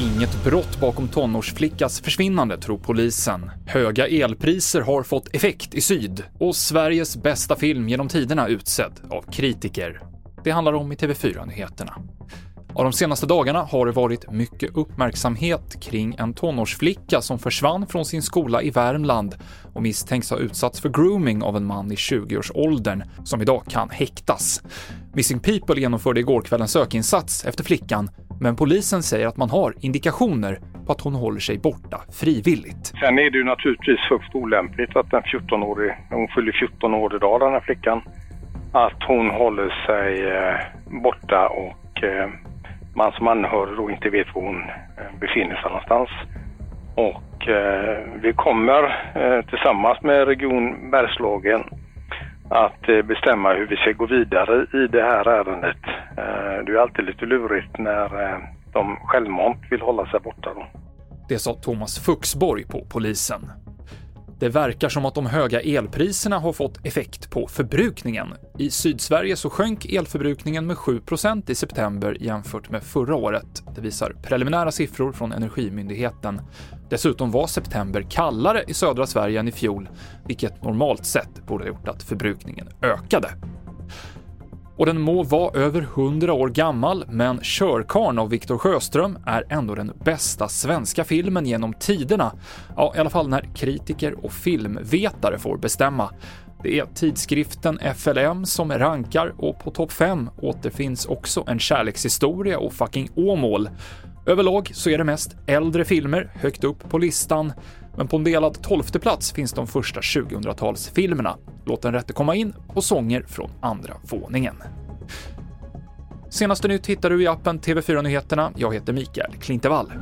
Inget brott bakom tonårsflickas försvinnande, tror polisen. Höga elpriser har fått effekt i syd och Sveriges bästa film genom tiderna utsedd av kritiker. Det handlar om i TV4-nyheterna. Av de senaste dagarna har det varit mycket uppmärksamhet kring en tonårsflicka som försvann från sin skola i Värmland och misstänks ha utsatts för grooming av en man i 20-årsåldern som idag kan häktas. Missing People genomförde igår kväll en sökinsats efter flickan, men polisen säger att man har indikationer på att hon håller sig borta frivilligt. Sen är det ju naturligtvis högst olämpligt att en 14-årig, hon fyller 14 år idag den här flickan, att hon håller sig eh, borta och eh, man som anhörig då inte vet var hon eh, befinner sig någonstans. Och vi kommer tillsammans med Region Bergslagen att eh, bestämma hur vi ska gå vidare i det här ärendet. Eh, det är alltid lite lurigt när eh, de självmant vill hålla sig borta. Då. Det sa Thomas Fuxborg på polisen. Det verkar som att de höga elpriserna har fått effekt på förbrukningen. I Sydsverige så sjönk elförbrukningen med 7% i september jämfört med förra året. Det visar preliminära siffror från Energimyndigheten. Dessutom var september kallare i södra Sverige än i fjol, vilket normalt sett borde ha gjort att förbrukningen ökade. Och den må vara över 100 år gammal, men Körkarn av Viktor Sjöström är ändå den bästa svenska filmen genom tiderna. Ja, i alla fall när kritiker och filmvetare får bestämma. Det är tidskriften FLM som rankar och på topp 5 återfinns också En kärlekshistoria och Fucking Åmål. Överlag så är det mest äldre filmer högt upp på listan, men på en delad tolfte plats finns de första 2000-talsfilmerna, Låt den rätte komma in och Sånger från andra våningen. Senaste nytt hittar du i appen TV4 Nyheterna. Jag heter Mikael Klintevall.